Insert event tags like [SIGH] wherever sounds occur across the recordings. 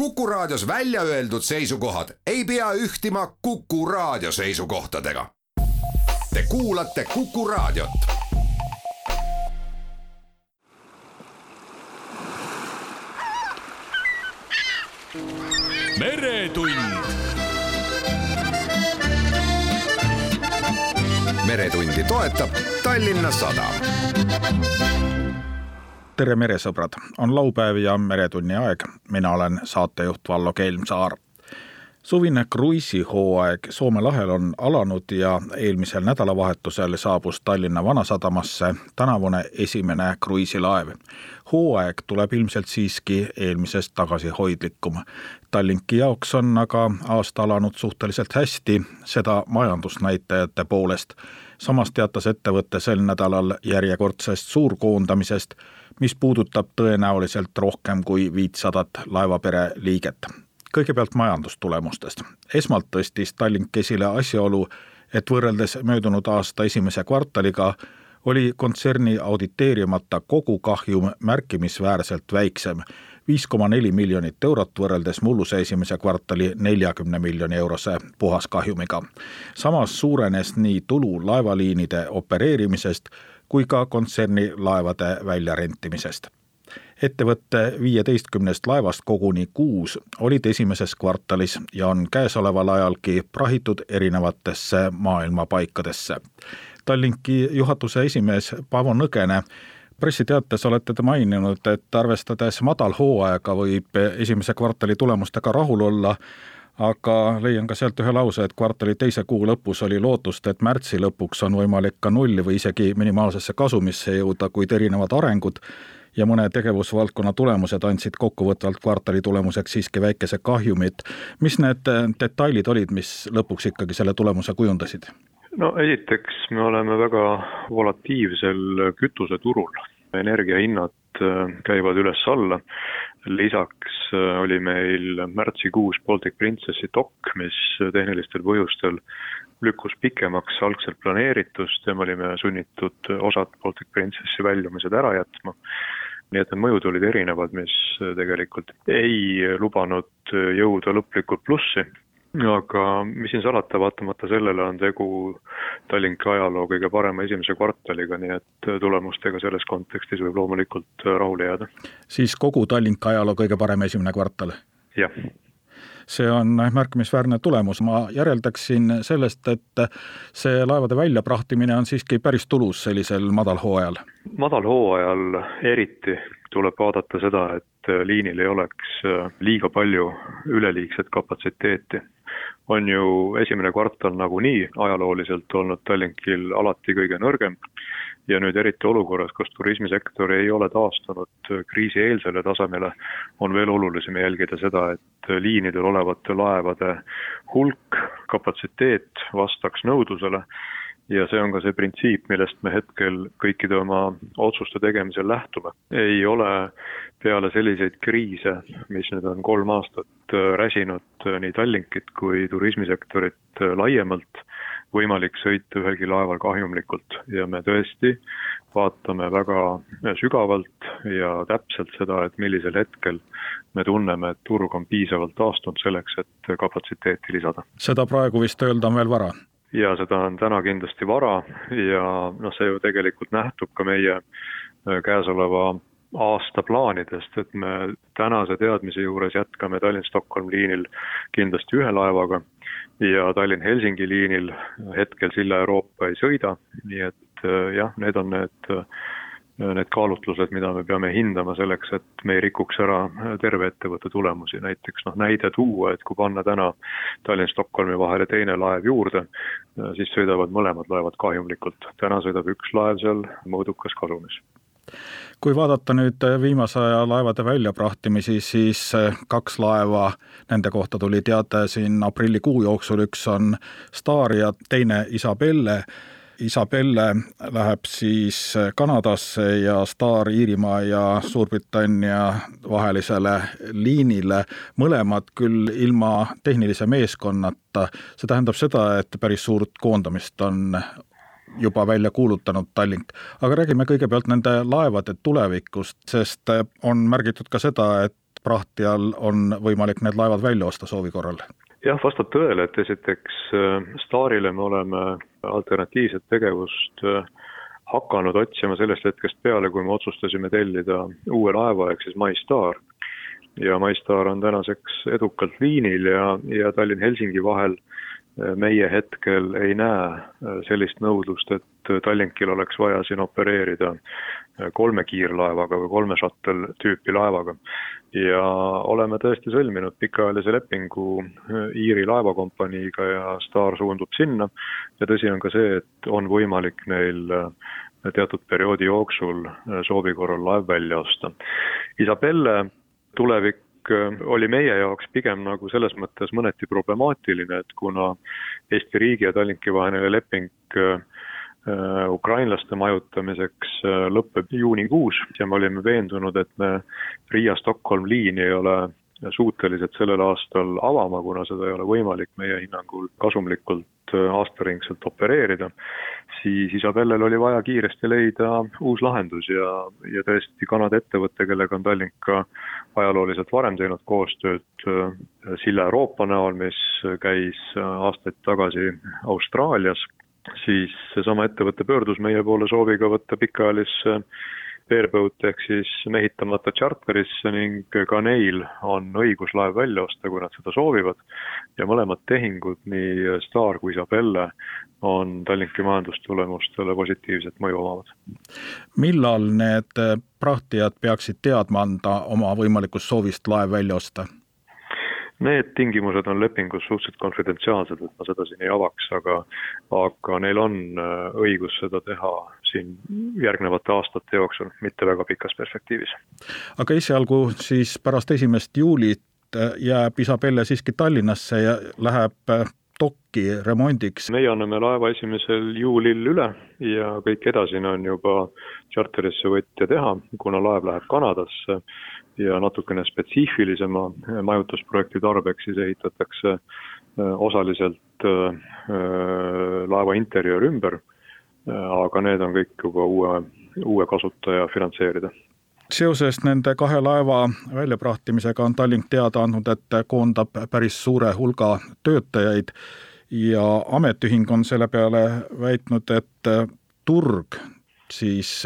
Kuku Raadios välja öeldud seisukohad ei pea ühtima Kuku Raadio seisukohtadega. Te kuulate Kuku Raadiot. meretund. meretundi toetab Tallinna Sadam tere, meresõbrad, on laupäev ja Meretunni aeg. mina olen saatejuht Vallo Kelmsaar. suvine kruiisihooaeg Soome lahel on alanud ja eelmisel nädalavahetusel saabus Tallinna Vanasadamasse tänavune esimene kruiisilaev. hooaeg tuleb ilmselt siiski eelmisest tagasihoidlikum. Tallinki jaoks on aga aasta alanud suhteliselt hästi, seda majandusnäitajate poolest samas teatas ettevõte sel nädalal järjekordsest suurkoondamisest mis puudutab tõenäoliselt rohkem kui viitsadat laevapere liiget. kõigepealt majandustulemustest. esmalt tõstis Tallink esile asjaolu, et võrreldes möödunud aasta esimese kvartaliga oli kontserni auditeerimata kogukahjum märkimisväärselt väiksem, viis koma neli miljonit eurot võrreldes mulluse esimese kvartali neljakümne miljoni eurose puhaskahjumiga. samas suurenes nii tulu laevaliinide opereerimisest kui ka kontserni laevade väljarentimisest. ettevõtte viieteistkümnest laevast koguni kuus olid esimeses kvartalis ja on käesoleval ajalgi prahitud erinevatesse maailma paikadesse. Tallinki juhatuse esimees Paavo Nõgene pressiteates olete te maininud, et arvestades madalhooaega võib esimese kvartali tulemustega rahul olla, aga leian ka sealt ühe lause, et kvartali teise kuu lõpus oli lootust, et märtsi lõpuks on võimalik ka nulli või isegi minimaalsesse kasumisse jõuda, kuid erinevad arengud ja mõne tegevusvaldkonna tulemused andsid kokkuvõtvalt kvartali tulemuseks siiski väikese kahjumit. mis need detailid olid, mis lõpuks ikkagi selle tulemuse kujundasid? no esiteks, me oleme väga volatiivsel kütuseturul, energiahinnad käivad üles-alla. Lisaks äh, oli meil märtsikuus Baltic Princessi dok, mis tehnilistel põhjustel lükkus pikemaks algselt planeeritust. Ja me olime sunnitud osad Baltic Princessi väljumised ära jätma. nii et need mõjud olid erinevad, mis tegelikult ei lubanud jõuda lõplikult plussi aga mis siin salata, vaatamata sellele on tegu Tallinki ajaloo kõige parema esimese kvartaliga, nii et tulemustega selles kontekstis võib loomulikult rahule jääda. siis kogu Tallinki ajaloo kõige parem esimene kvartal? jah. see on märkimisväärne tulemus, ma järeldaksin sellest, et see laevade väljaprahtimine on siiski päris tulus sellisel madalhooajal. madalhooajal eriti tuleb vaadata seda, et liinil ei oleks liiga palju üleliigset kapatsiteeti. On ju esimene kvartal nagunii ajalooliselt olnud Tallinkil alati kõige nõrgem ja nüüd eriti olukorras, kus turismisektor ei ole taastunud kriisieelsele tasemele, on veel olulisem jälgida seda, et liinidel olevate laevade hulk, kapatsiteet vastaks nõudlusele ja see on ka see printsiip, millest me hetkel kõikide oma otsuste tegemisel lähtume. ei ole peale selliseid kriise, mis nüüd on kolm aastat äh, räsinud äh, nii Tallinkit kui turismisektorit äh, laiemalt, võimalik sõita ühelgi laeval kahjumlikult ja me tõesti vaatame väga sügavalt ja täpselt seda, et millisel hetkel me tunneme, et turg on piisavalt taastunud selleks, et kapatsiteeti lisada. seda praegu vist öelda on veel vara? Ja seda on täna kindlasti vara ja noh, see ju tegelikult nähtub ka meie käesoleva aasta plaanidest, et me tänase teadmise juures jätkame Tallinn-Stockholm liinil kindlasti ühe laevaga ja Tallinn-Helsingi liinil hetkel Silla Euroopa ei sõida, nii et äh, jah, need on need äh, need kaalutlused, mida me peame hindama selleks, et me ei rikuks ära terve ettevõtte tulemusi, näiteks noh, näide tuua, et kui panna täna Tallinn-Stockholmi vahele teine laev juurde, siis sõidavad mõlemad laevad kahjumlikult, täna sõidab üks laev seal mõõdukas kasumis. Kui vaadata nüüd viimase aja laevade väljaprahtimisi, siis kaks laeva, nende kohta tuli teade siin aprillikuu jooksul, üks on Star ja teine Isabelle. Isabelle läheb siis Kanadasse ja Star Iirimaa ja Suurbritannia vahelisele liinile, mõlemad küll ilma tehnilise meeskonnata. see tähendab seda, et päris suurt koondamist on juba välja kuulutanud Tallink. aga räägime kõigepealt nende laevade tulevikust, sest on märgitud ka seda, et prahtijal on võimalik need laevad välja osta soovi korral? Jah, vastab tõele, et esiteks Starile me oleme alternatiivset tegevust hakanud otsima sellest hetkest peale, kui me otsustasime tellida uue laeva, ehk siis MyStar. ja MyStar on tänaseks edukalt liinil ja, ja Tallinn-Helsingi vahel meie hetkel ei näe sellist nõudlust, et Tallinkil oleks vaja siin opereerida kolme kiirlaevaga või kolme shuttle tüüpi laevaga. ja oleme tõesti sõlminud pikaajalise lepingu Iiri laevakompaniiga ja Star suundub sinna ja tõsi on ka see, et on võimalik neil teatud perioodi jooksul soovi korral laev välja osta. Isabelle tulevik oli meie jaoks pigem nagu selles mõttes mõneti problemaatiline, et kuna Eesti riigi ja Tallinki vaheline leping Äh, ukrainlaste majutamiseks äh, lõpeb juunikuus ja me olime veendunud, et me Riia-Stockholm liini ei ole suutelised sellel aastal avama, kuna seda ei ole võimalik meie hinnangul kasumlikult äh, aastaringselt opereerida, siis Isabellel oli vaja kiiresti leida uus lahendus ja, ja tõesti Kanada ettevõte, kellega on Tallink ka ajalooliselt varem teinud koostööd Silla Euroopa näol, mis käis aastaid tagasi Austraalias siis seesama ettevõte pöördus meie poole sooviga võtta pikaajalisse bareboat ehk siis mehitamata tšarterisse ning ka neil on õigus laev välja osta, kui nad seda soovivad. ja mõlemad tehingud, nii Star kui Isabelle, on Tallinki majandustulemustele positiivset mõju omavad. millal need prahtijad peaksid teadma anda oma võimalikust soovist laev välja osta? Need tingimused on lepingus suhteliselt konfidentsiaalsed, et ma seda siin ei avaks, aga aga neil on äh, õigus seda teha siin järgnevate aastate jooksul, mitte väga pikas perspektiivis. aga esialgu siis pärast esimest juulit äh, jääb Isabelle siiski Tallinnasse ja läheb äh, dokki remondiks? meie anname laeva esimesel juulil üle ja kõik edasine on juba tšarterisse võtja teha, kuna laev läheb Kanadasse ja natukene spetsiifilisema majutusprojekti tarbeks siis ehitatakse äh, osaliselt äh, äh, laeva interjöör ümber, aga need on kõik juba uue, uue kasutaja finantseerida seoses nende kahe laeva väljaprahtimisega on Tallink teada andnud, et koondab päris suure hulga töötajaid ja ametiühing on selle peale väitnud, et turg siis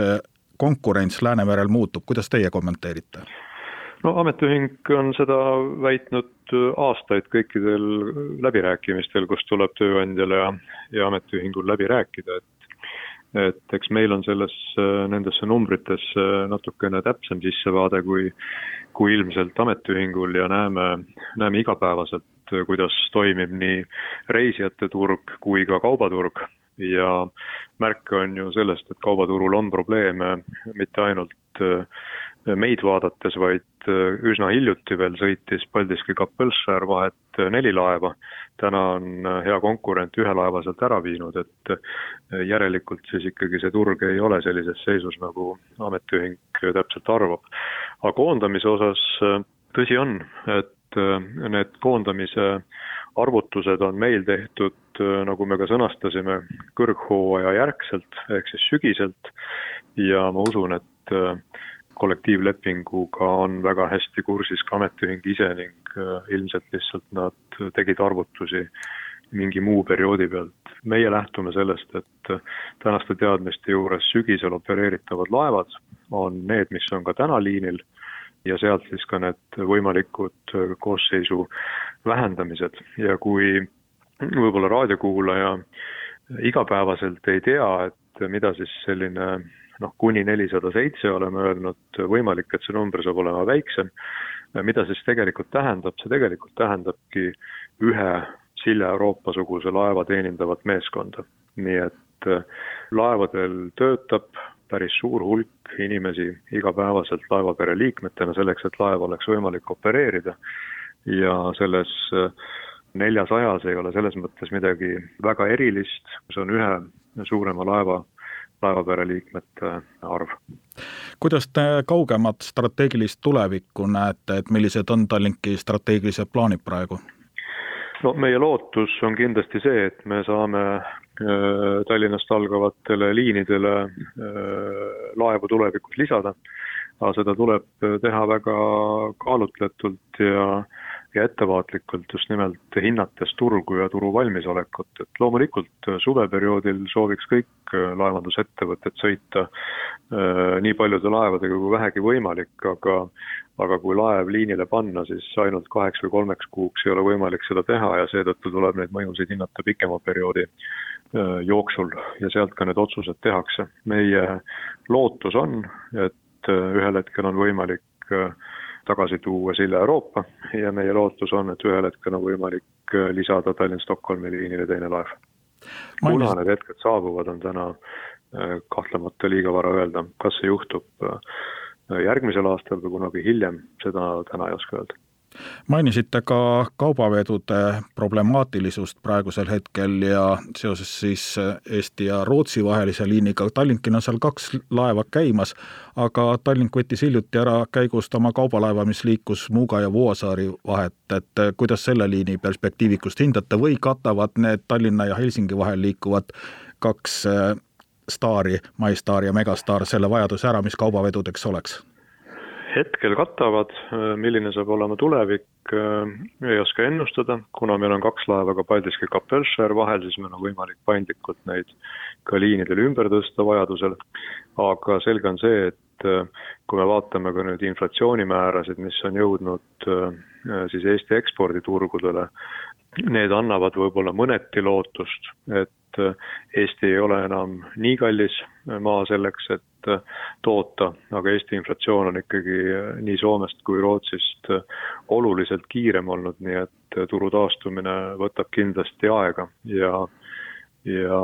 konkurents Läänemerel muutub, kuidas teie kommenteerite? no ametiühing on seda väitnud aastaid kõikidel läbirääkimistel, kus tuleb tööandjale ja, ja ametiühingul läbi rääkida, et et eks meil on selles, äh, nendesse numbritesse natukene täpsem sissevaade kui, kui ilmselt ametiühingul ja näeme, näeme igapäevaselt, kuidas toimib nii reisijate turg kui ka kaubaturg. Ja märke on ju sellest, et kaubaturul on probleeme mitte ainult äh, meid vaadates, vaid äh, üsna hiljuti veel sõitis Paldiski Kapellskär vahet äh, neli laeva. täna on äh, hea konkurent ühe laeva sealt ära viinud, et järelikult siis ikkagi see turg ei ole sellises seisus, nagu ametiühing täpselt arvab. aga koondamise osas tõsi on, et need koondamise arvutused on meil tehtud, nagu me ka sõnastasime, kõrghooaja järgselt ehk siis sügiselt ja ma usun, et kollektiivlepinguga on väga hästi kursis ka ametiühing ise ning äh, ilmselt lihtsalt nad tegid arvutusi mingi muu perioodi pealt. meie lähtume sellest, et äh, tänaste teadmiste juures sügisel opereeritavad laevad on need, mis on ka täna liinil ja sealt siis ka need võimalikud äh, koosseisu vähendamised ja kui võib-olla raadiokuulaja igapäevaselt ei tea, et mida siis selline noh, kuni nelisada seitse oleme öelnud, võimalik, et see number saab olema väiksem. mida siis tegelikult tähendab, see tegelikult tähendabki ühe Silja Euroopa-suguse laeva teenindavat meeskonda. nii et äh, laevadel töötab päris suur hulk inimesi igapäevaselt laevapere liikmetena selleks, et laeva oleks võimalik opereerida ja selles äh, neljasajas ei ole selles mõttes midagi väga erilist, see on ühe suurema laeva laevapere liikmete arv. kuidas te kaugemat strateegilist tulevikku näete, et millised on Tallinki strateegilised plaanid praegu? no meie lootus on kindlasti see, et me saame äh, Tallinnast algavatele liinidele äh, laevu tulevikus lisada. aga seda tuleb teha väga kaalutletult ja ja ettevaatlikult just nimelt hinnates turgu ja turu valmisolekut, et loomulikult suveperioodil sooviks kõik laevandusettevõtted sõita äh, nii paljude laevadega kui vähegi võimalik, aga aga kui laev liinile panna, siis ainult kaheks või kolmeks kuuks ei ole võimalik seda teha ja seetõttu tuleb neid mõjusid hinnata pikema perioodi äh, jooksul ja sealt ka need otsused tehakse. meie lootus on, et äh, ühel hetkel on võimalik tagasi tuua Silla Euroopa ja meie lootus on, et ühel hetkel on võimalik äh, lisada Tallinn-Stockholmi liinile teine laev. kuna need hetked saabuvad, on täna äh, kahtlemata liiga vara öelda, kas see juhtub äh, järgmisel aastal või kunagi hiljem, seda täna ei oska öelda mainisite ka kaubavedude problemaatilisust praegusel hetkel ja seoses siis Eesti ja Rootsi vahelise liiniga, Tallinkil on seal kaks laeva käimas, aga Tallink võttis hiljuti ära käigust oma kaubalaeva, mis liikus Muuga ja Vuosaari vahet, et kuidas selle liini perspektiivikust hindate või katavad need Tallinna ja Helsingi vahel liikuvad kaks staari, MyStar ja Megastar selle vajaduse ära, mis kaubavedudeks oleks? Hetkel katavad, milline saab olema tulevik, ei oska ennustada, kuna meil on kaks laeva ka Paldiski Kapellskär vahel, siis meil on võimalik paindlikult neid ka liinidel ümber tõsta vajadusel, aga selge on see, et kui me vaatame ka nüüd inflatsioonimäärasid, mis on jõudnud siis Eesti eksporditurgudele, need annavad võib-olla mõneti lootust, et Eesti ei ole enam nii kallis maa selleks, et Äh, toota, aga Eesti inflatsioon on ikkagi äh, nii Soomest kui Rootsist äh, oluliselt kiirem olnud, nii et turu taastumine võtab kindlasti aega. Ja ja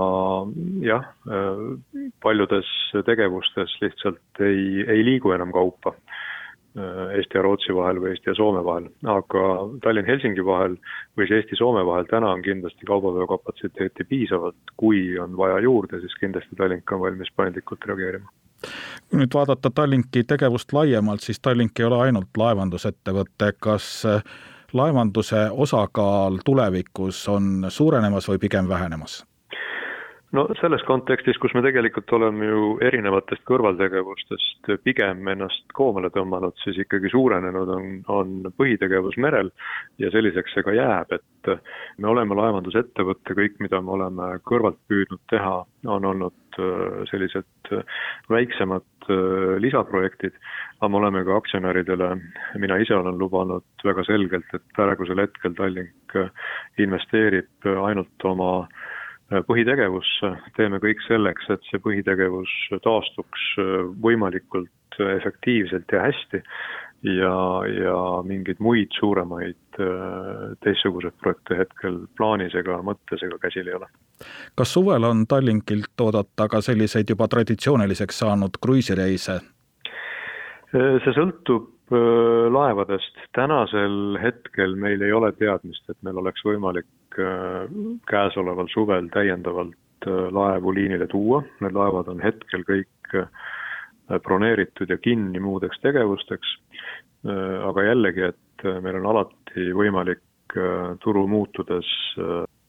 jah, paljudes tegevustes lihtsalt ei, ei liigu enam kaupa Eesti ja Rootsi vahel või Eesti ja Soome vahel, aga Tallinn-Helsingi vahel või siis Eesti-Soome vahel täna on kindlasti kaubaveokapatsiteeti piisavalt, kui on vaja juurde, siis kindlasti Tallink on valmis paindlikult reageerima. Kui nüüd vaadata Tallinki tegevust laiemalt, siis Tallink ei ole ainult laevandusettevõte, kas äh, laevanduse osakaal tulevikus on suurenemas või pigem vähenemas? No selles kontekstis, kus me tegelikult oleme ju erinevatest kõrvaltegevustest pigem ennast koomale tõmmanud, siis ikkagi suurenenud on, on põhitegevus merel ja selliseks see ka jääb, et me oleme laevandusettevõte, kõik, mida me oleme kõrvalt püüdnud teha, on olnud äh, sellised väiksemad äh, lisaprojektid, aga me oleme ka aktsionäridele, mina ise olen lubanud väga selgelt, et praegusel hetkel Tallink investeerib ainult oma äh, põhitegevusse, teeme kõik selleks, et see põhitegevus taastuks võimalikult efektiivselt ja hästi ja, ja mingeid muid suuremaid teistsuguseid projekte hetkel plaanis ega mõttes ega käsil ei ole. kas suvel on Tallinkilt oodata ka selliseid juba traditsiooniliseks saanud kruiisireise? see sõltub laevadest, tänasel hetkel meil ei ole teadmist, et meil oleks võimalik käesoleval suvel täiendavalt laevu liinile tuua, need laevad on hetkel kõik broneeritud ja kinni muudeks tegevusteks, aga jällegi, et meil on alati võimalik turu muutudes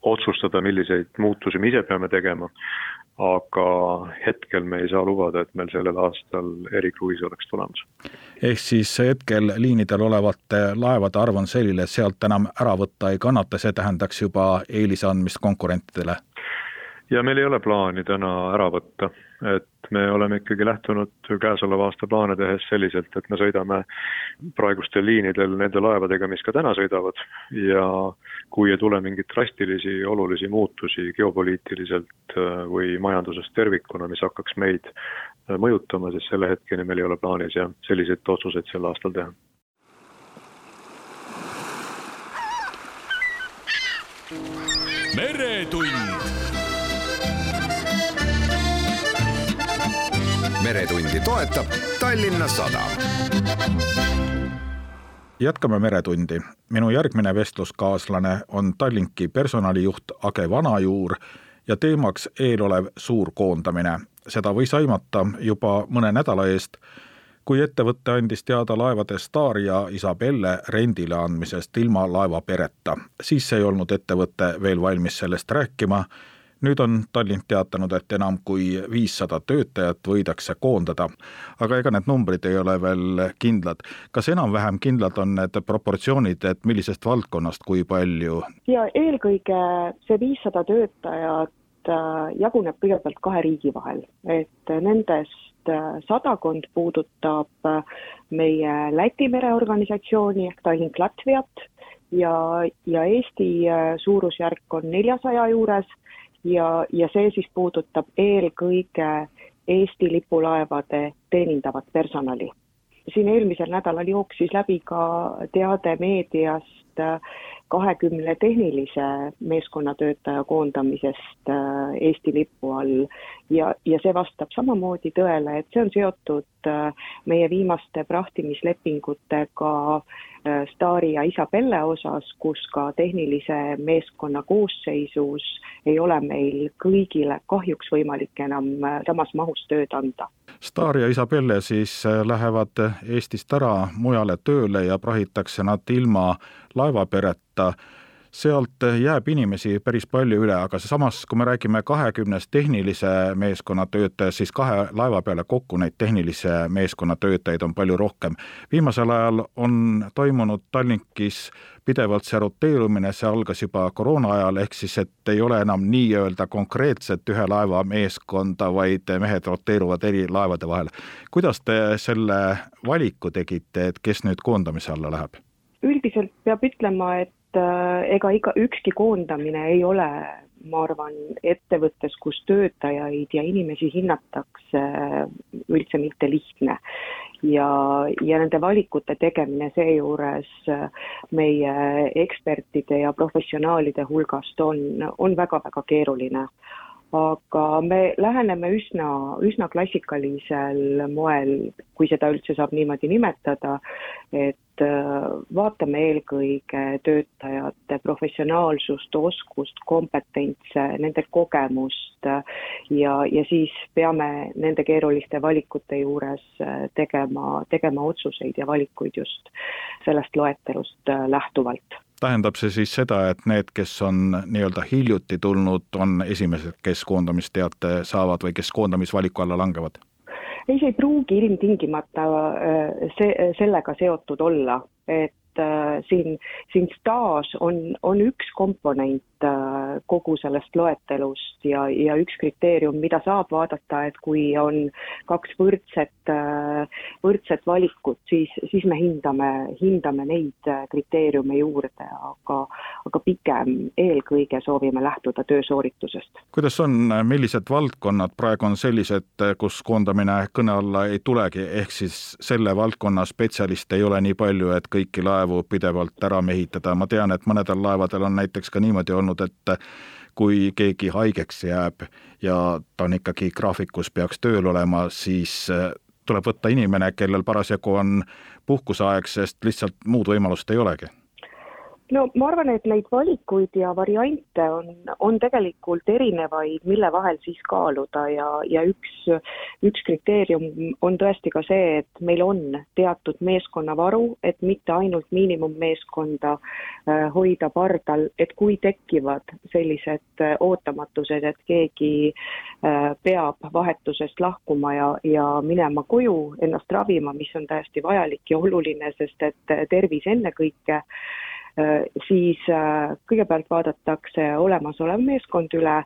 otsustada, milliseid muutusi me ise peame tegema, aga hetkel me ei saa lubada, et meil sellel aastal erikruiis oleks tulemas. ehk siis hetkel liinidel olevate laevade arv on selline, et sealt enam ära võtta ei kannata, see tähendaks juba eelise andmist konkurentidele? ja meil ei ole plaani täna ära võtta, et me oleme ikkagi lähtunud käesoleva aasta plaane tehes selliselt, et me sõidame praegustel liinidel nende laevadega, mis ka täna sõidavad ja kui ei tule mingeid drastilisi olulisi muutusi geopoliitiliselt äh, või majanduses tervikuna, mis hakkaks meid äh, mõjutama, siis selle hetkeni meil ei ole plaanis ja selliseid otsuseid sel aastal teha. meretund meretundi toetab Tallinna Sadam. jätkame Meretundi. minu järgmine vestluskaaslane on Tallinki personalijuht Age Vanajuur ja teemaks eelolev suur koondamine. seda võis aimata juba mõne nädala eest, kui ettevõte andis teada laevade Star ja Isabelle rendile andmisest ilma laevapereta. siis ei olnud ettevõte veel valmis sellest rääkima nüüd on Tallink teatanud, et enam kui viissada töötajat võidakse koondada, aga ega need numbrid ei ole veel kindlad. kas enam-vähem kindlad on need proportsioonid, et millisest valdkonnast kui palju? ja eelkõige see viissada töötajat äh, jaguneb kõigepealt kahe riigi vahel, et nendest äh, sadakond puudutab äh, meie Läti mereorganisatsiooni ehk Tallink Latviat ja, ja Eesti suurusjärk on neljasaja juures ja, ja see siis puudutab eelkõige Eesti lipulaevade teenindavat personali. siin eelmisel nädalal jooksis läbi ka teade meediast kahekümne tehnilise meeskonnatöötaja koondamisest äh, Eesti lipu all ja, ja see vastab samamoodi tõele, et see on seotud äh, meie viimaste prahtimislepingutega äh, Stari ja Isabelle osas, kus ka tehnilise meeskonna koosseisus ei ole meil kõigile kahjuks võimalik enam samas mahus tööd anda. Star ja Isabelle siis lähevad Eestist ära mujale tööle ja prahitakse nad ilma laevapereta sealt jääb inimesi päris palju üle, aga samas, kui me räägime kahekümnest tehnilise meeskonna töötajast, siis kahe laeva peale kokku neid tehnilise meeskonna töötajaid on palju rohkem. viimasel ajal on toimunud Tallinkis pidevalt see roteerumine, see algas juba koroona ajal, ehk siis et ei ole enam nii-öelda konkreetset ühe laeva meeskonda, vaid mehed roteeruvad eri laevade vahel. kuidas te selle valiku tegite, et kes nüüd koondamise alla läheb? üldiselt peab ütlema, et ega iga, ükski koondamine ei ole, ma arvan, ettevõttes, kus töötajaid ja inimesi hinnatakse, üldse mitte lihtne. ja, ja nende valikute tegemine seejuures meie ekspertide ja professionaalide hulgast on, on väga-väga keeruline aga me läheneme üsna, üsna klassikalisel moel, kui seda üldse saab niimoodi nimetada, et äh, vaatame eelkõige töötajate professionaalsust, oskust, kompetentse, nende kogemust äh, ja, ja siis peame nende keeruliste valikute juures äh, tegema, tegema otsuseid ja valikuid just sellest loetelust lähtuvalt tähendab see siis seda, et need, kes on nii-öelda hiljuti tulnud, on esimesed, kes koondamisteate saavad või kes koondamisvaliku alla langevad? ei, see ei pruugi ilmtingimata äh, see, sellega seotud olla, et äh, siin, siin staaž on, on üks komponent äh, kogu sellest loetelust ja, ja üks kriteerium, mida saab vaadata, et kui on kaks võrdset, võrdset valikut, siis, siis me hindame, hindame neid kriteeriume juurde, aga, aga pigem eelkõige soovime lähtuda töösooritusest. kuidas on, millised valdkonnad praegu on sellised, kus koondamine kõne alla ei tulegi, ehk siis selle valdkonna spetsialiste ei ole nii palju, et kõiki laevu pidevalt ära mehitada, ma tean, et mõnedel laevadel on näiteks ka niimoodi olnud, et kui keegi haigeks jääb ja ta on ikkagi graafikus, peaks tööl olema, siis äh, tuleb võtta inimene, kellel parasjagu on puhkuseaeg, sest lihtsalt muud võimalust ei olegi no ma arvan, et neid valikuid ja variante on, on tegelikult erinevaid, mille vahel siis kaaluda ja, ja üks, üks kriteerium on tõesti ka see, et meil on teatud meeskonnavaru, et mitte ainult miinimummeeskonda äh, hoida pardal, et kui tekivad sellised äh, ootamatused, et keegi äh, peab vahetusest lahkuma ja, ja minema koju ennast ravima, mis on täiesti vajalik ja oluline, sest et tervis ennekõike siis äh, kõigepealt vaadatakse olemasolev meeskond üle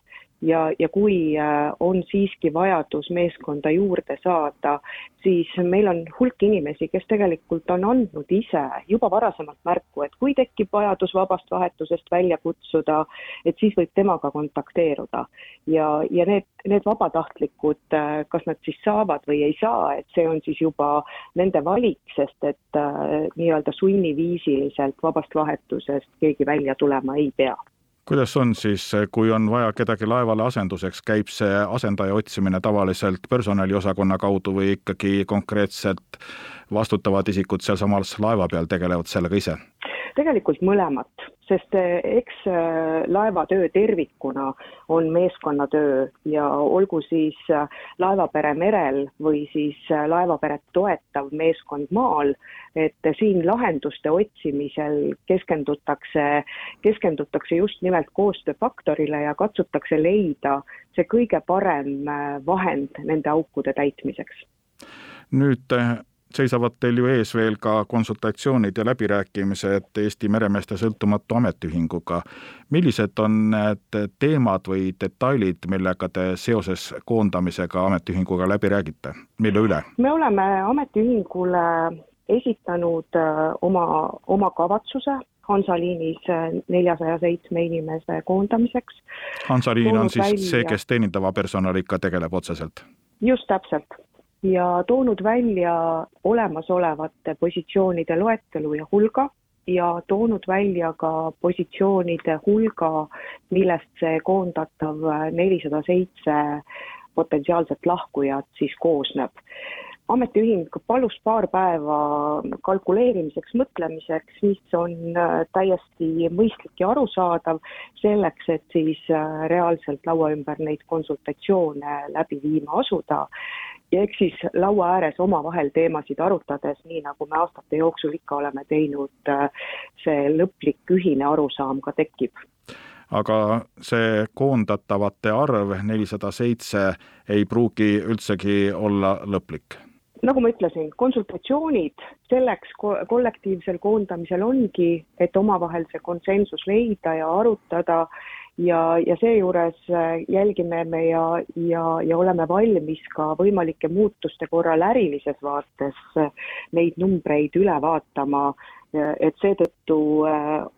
ja, ja kui äh, on siiski vajadus meeskonda juurde saada, siis meil on hulk inimesi, kes tegelikult on andnud ise juba varasemalt märku, et kui tekib vajadus vabast vahetusest välja kutsuda, et siis võib temaga kontakteeruda. ja, ja need, need vabatahtlikud, äh, kas nad siis saavad või ei saa, et see on siis juba nende valik, sest et äh, nii-öelda sunniviisiliselt vabast vahetusest keegi välja tulema ei pea kuidas on siis, kui on vaja kedagi laevale asenduseks, käib see asendaja otsimine tavaliselt personaliosakonna kaudu või ikkagi konkreetselt vastutavad isikud sealsamas laeva peal tegelevad sellega ise? Tegelikult mõlemat, sest eh, eks eh, laevatöö tervikuna on meeskonnatöö ja olgu siis eh, laevapere merel või siis laevaperet toetav meeskond maal, et siin lahenduste otsimisel keskendutakse, keskendutakse just nimelt koostööfaktorile ja katsutakse leida see kõige parem vahend nende aukude täitmiseks. nüüd seisavad teil ju ees veel ka konsultatsioonid ja läbirääkimised Eesti Meremeeste Sõltumatu Ametiühinguga. millised on need teemad või detailid, millega te seoses koondamisega ametiühinguga läbi räägite, mille üle? me oleme ametiühingule esitanud äh, oma, oma kavatsuse Hansaliinis äh, neljasaja seitsme inimese koondamiseks. Hansaliin on siis välja... see, kes teenindava personaliga tegeleb otseselt? just täpselt ja toonud välja olemasolevate positsioonide loetelu ja hulga ja toonud välja ka positsioonide hulga, millest see koondatav nelisada seitse potentsiaalset lahkujat siis koosneb. Ametiühing palus paar päeva kalkuleerimiseks, mõtlemiseks, mis on täiesti mõistlik ja arusaadav, selleks, et siis reaalselt laua ümber neid konsultatsioone läbi viima asuda ja eks siis laua ääres omavahel teemasid arutades, nii nagu me aastate jooksul ikka oleme teinud, äh, see lõplik ühine arusaam ka tekib aga see koondatavate arv nelisada seitse ei pruugi üldsegi olla lõplik? Nagu ma ütlesin, konsultatsioonid selleks ko kollektiivsel koondamisel ongi, et omavahel see konsensus leida ja arutada. Ja, ja seejuures äh, jälgime me ja, ja, ja oleme valmis ka võimalike muutuste korral ärilises vaates äh, neid numbreid üle vaatama, äh, et seetõttu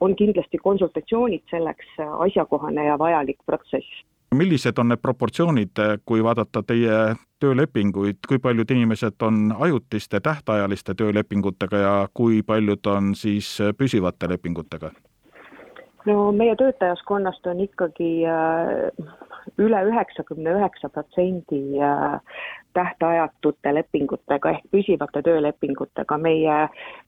on kindlasti konsultatsioonid selleks asjakohane ja vajalik protsess millised on need proportsioonid, kui vaadata teie töölepinguid, kui paljud inimesed on ajutiste tähtajaliste töölepingutega ja kui paljud on siis püsivate lepingutega? no meie töötajaskonnast on ikkagi äh, üle üheksakümne üheksa protsendi äh, tähtajatute lepingutega ehk püsivate töölepingutega. meie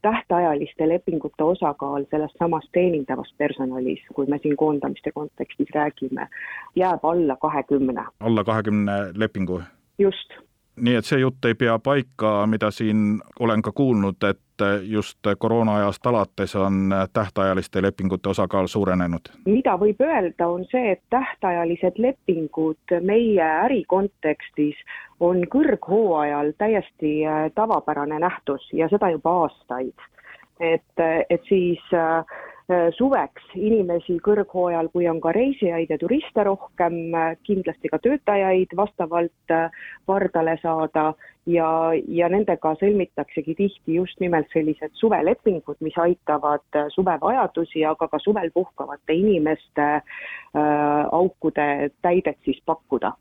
tähtajaliste lepingute osakaal sellest samast teenindavast personalis, kui me siin koondamiste kontekstis räägime, jääb alla kahekümne. alla kahekümne lepingu? just nii et see jutt ei pea paika, mida siin olen ka kuulnud, et just koroona ajast alates on tähtajaliste lepingute osakaal suurenenud? mida võib öelda, on see, et tähtajalised lepingud meie äri kontekstis on kõrghooajal täiesti äh, tavapärane nähtus ja seda juba aastaid. et, et siis Äh, suveks inimesi kõrghooajal, kui on ka reisijaid ja turiste rohkem, äh, kindlasti ka töötajaid vastavalt äh, pardale saada ja, ja nendega sõlmitaksegi tihti just nimelt sellised suvelepingud, mis aitavad suvevajadusi, aga ka suvel puhkavate inimeste äh, aukude täidet siis pakkuda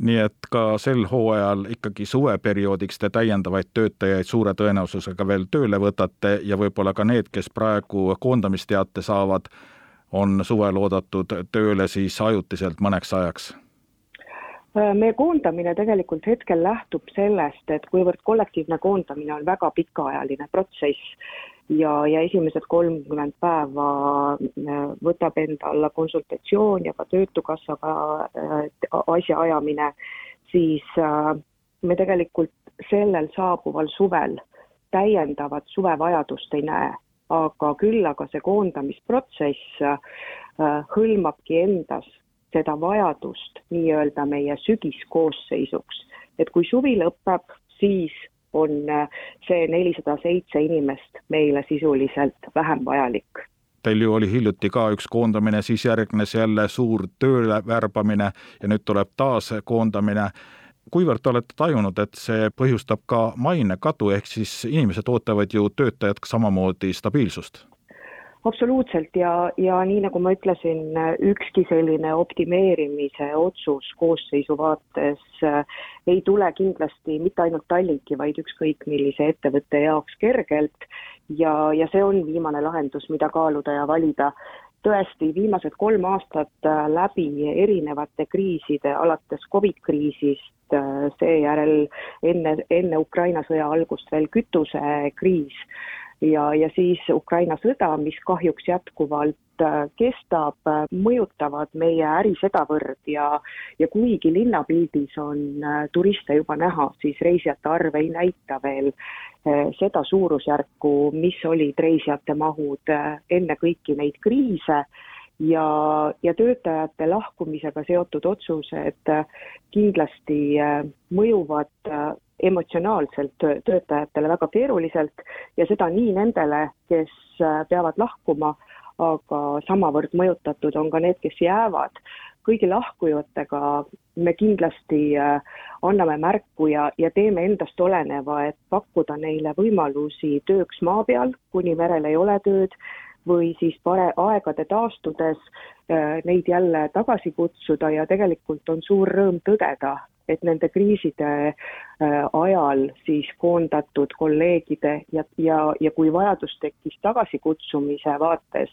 nii et ka sel hooajal ikkagi suveperioodiks te täiendavaid töötajaid suure tõenäosusega veel tööle võtate ja võib-olla ka need, kes praegu koondamisteate saavad, on suvel oodatud tööle siis ajutiselt mõneks ajaks? meie koondamine tegelikult hetkel lähtub sellest, et kuivõrd kollektiivne koondamine on väga pikaajaline protsess, ja, ja esimesed kolmkümmend päeva äh, võtab enda alla konsultatsioon ja ka Töötukassaga äh, asjaajamine, siis äh, me tegelikult sellel saabuval suvel täiendavat suvevajadust ei näe, aga küll aga see koondamisprotsess hõlmabki endas seda vajadust nii-öelda meie sügiskoosseisuks, et kui suvi lõpeb, siis on äh, see nelisada seitse inimest meile sisuliselt vähem vajalik teil ju oli hiljuti ka üks koondamine, siis järgnes jälle suur tööle värbamine ja nüüd tuleb taas koondamine. kuivõrd te olete tajunud, et see põhjustab ka mainekadu, ehk siis inimesed ootavad ju töötajad samamoodi stabiilsust? Absoluutselt ja, ja nii nagu ma ütlesin, ükski selline optimeerimise otsus koosseisu vaates äh, ei tule kindlasti mitte ainult Tallinki, vaid ükskõik millise ettevõtte jaoks kergelt ja, ja see on viimane lahendus, mida kaaluda ja valida. tõesti, viimased kolm aastat äh, läbi erinevate kriiside, alates Covid kriisist, äh, seejärel enne, enne Ukraina sõja algust veel kütusekriis ja, ja siis Ukraina sõda, mis kahjuks jätkuvalt äh, kestab, äh, mõjutavad meie äri sedavõrd ja, ja kuigi linnapildis on äh, turiste juba näha, siis reisijate arv ei näita veel seda suurusjärku, mis olid reisijate mahud enne kõiki neid kriise. Ja, ja töötajate lahkumisega seotud otsused kindlasti mõjuvad emotsionaalselt töötajatele väga keeruliselt ja seda nii nendele, kes äh, peavad lahkuma, aga samavõrd mõjutatud on ka need, kes jäävad. kõigi lahkujatega me kindlasti äh, anname märku ja, ja teeme endast oleneva, et pakkuda neile võimalusi tööks maa peal, kuni merel ei ole tööd, või siis pare-, aegade taastudes äh, neid jälle tagasi kutsuda ja tegelikult on suur rõõm tõdeda, et nende kriiside äh, ajal siis koondatud kolleegide ja, ja, ja kui vajadus tekkis tagasikutsumise vaates,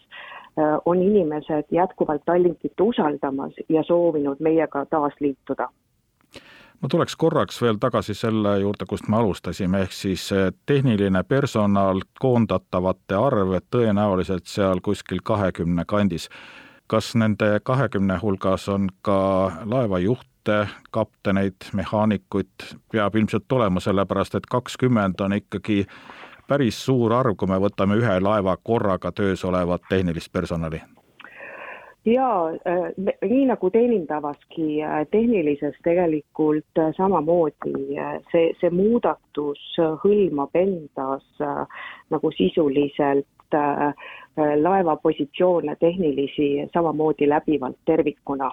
äh, on inimesed jätkuvalt Tallinkit usaldamas ja soovinud meiega taas liituda ma tuleks korraks veel tagasi selle juurde, kust me alustasime, ehk siis äh, tehniline personal, koondatavate arv tõenäoliselt seal kuskil kahekümne kandis. Kas nende kahekümne hulgas on ka laevajuht, pilote, kapteneid, mehaanikuid? Peab ilmselt olema, sellepärast et kakskümmend on ikkagi päris suur arv, kui me võtame ühe laeva korraga töös olevat tehnilist personali. Jaa, äh, nii nagu teenindavaski äh, tehnilises tegelikult äh, samamoodi see, see muudatus hõlmab endas nagu sisuliselt laeva positsioone tehnilisi samamoodi läbivalt tervikuna.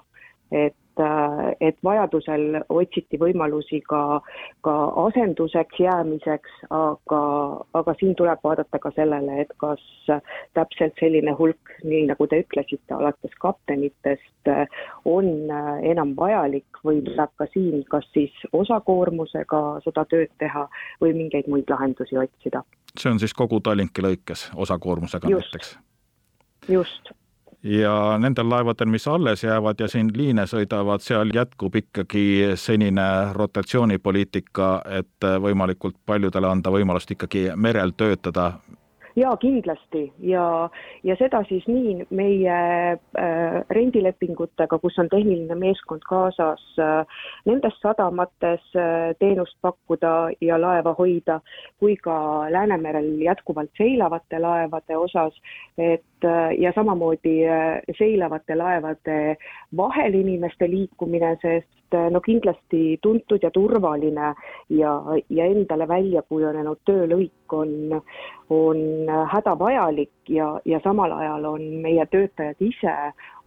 et et, et vajadusel otsiti võimalusi ka, ka asenduseks jäämiseks, aga, aga siin tuleb vaadata ka sellele, et kas täpselt selline hulk, nii nagu te ütlesite, alates kaptenitest, on enam vajalik või tuleb ka siin kas siis osakoormusega seda tööd teha või mingeid muid lahendusi otsida. see on siis kogu Tallinki lõikes osakoormusega just, näiteks? just ja nendel laevadel, mis alles jäävad ja siin liine sõidavad, seal jätkub ikkagi senine rotatsioonipoliitika, et võimalikult paljudele anda võimalust ikkagi merel töötada jaa, kindlasti. Ja, ja seda siis nii meie äh, rendilepingutega, kus on tehniline meeskond kaasas äh,, nendes sadamates äh, teenust pakkuda ja laeva hoida, kui ka Läänemerel jätkuvalt seilavate laevade osas, et äh, ja samamoodi äh, seilavate laevade vahel inimeste liikumine, sest äh, no kindlasti tuntud ja turvaline ja, ja endale välja kujunenud töölõik on, on hädavajalik ja, ja samal ajal on meie töötajad ise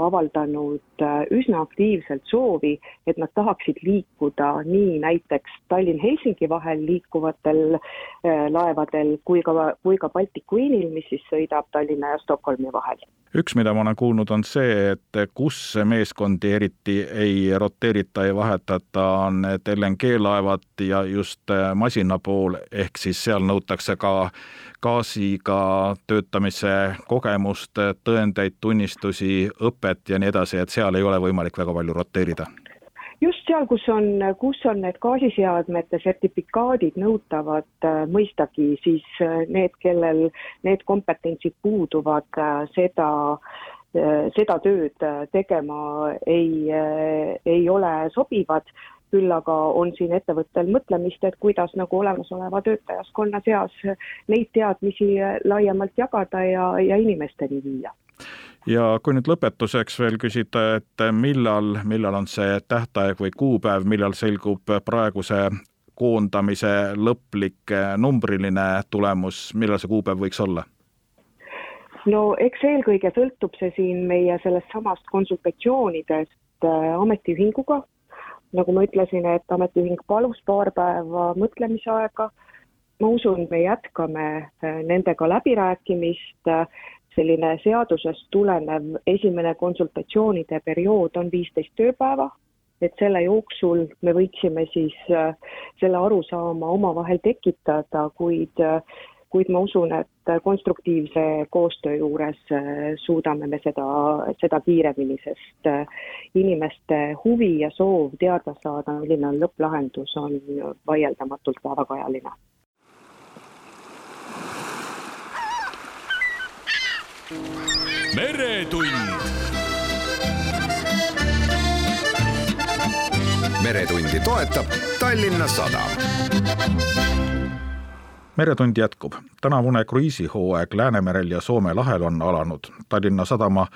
avaldanud äh, üsna aktiivselt soovi, et nad tahaksid liikuda nii näiteks Tallinn-Helsingi vahel liikuvatel äh, laevadel kui ka, kui ka Baltic Queenil, mis siis sõidab Tallinna ja Stockholmi vahel. üks, mida ma olen kuulnud, on see, et kus meeskondi eriti ei roteerita, ei vahetata, on need LNG-laevad ja just äh, masina pool, ehk siis seal nõutakse ka gaasiga töötamise kogemust, tõendeid, tunnistusi, õpet ja nii edasi, et seal ei ole võimalik väga palju roteerida? just seal, kus on, kus on need gaasiseadmete sertifikaadid nõutavad, äh, mõistagi, siis äh, need, kellel need kompetentsid puuduvad, äh, seda seda tööd tegema ei, ei ole sobivad küll aga on siin ettevõttel mõtlemist, et kuidas nagu olemasoleva töötajaskonna seas neid teadmisi laiemalt jagada ja, ja inimesteni viia ja kui nüüd lõpetuseks veel küsida, et millal, millal on see tähtaeg või kuupäev, millal selgub praeguse koondamise lõplik numbriline tulemus, millal see kuupäev võiks olla? no eks eelkõige sõltub see siin meie sellest samast konsultatsioonidest äh, ametiühinguga, nagu ma ütlesin, et ametiühing palus paar päeva mõtlemisaega, ma usun, me jätkame äh, nendega läbirääkimist, selline seadusest tulenev esimene konsultatsioonide periood on viisteist tööpäeva, et selle jooksul me võiksime siis äh, selle arusaama omavahel tekitada, kuid kuid ma usun, et konstruktiivse koostöö juures äh, suudame me seda, seda kiiremini, sest äh, inimeste huvi ja soov teada saada, milline on lõpplahendus, on vaieldamatult päevakajaline meretund. meretundi toetab Tallinna Sadam meretund jätkub. tänavune kruiisihooaeg Läänemerel ja Soome lahel on alanud. Tallinna Sadama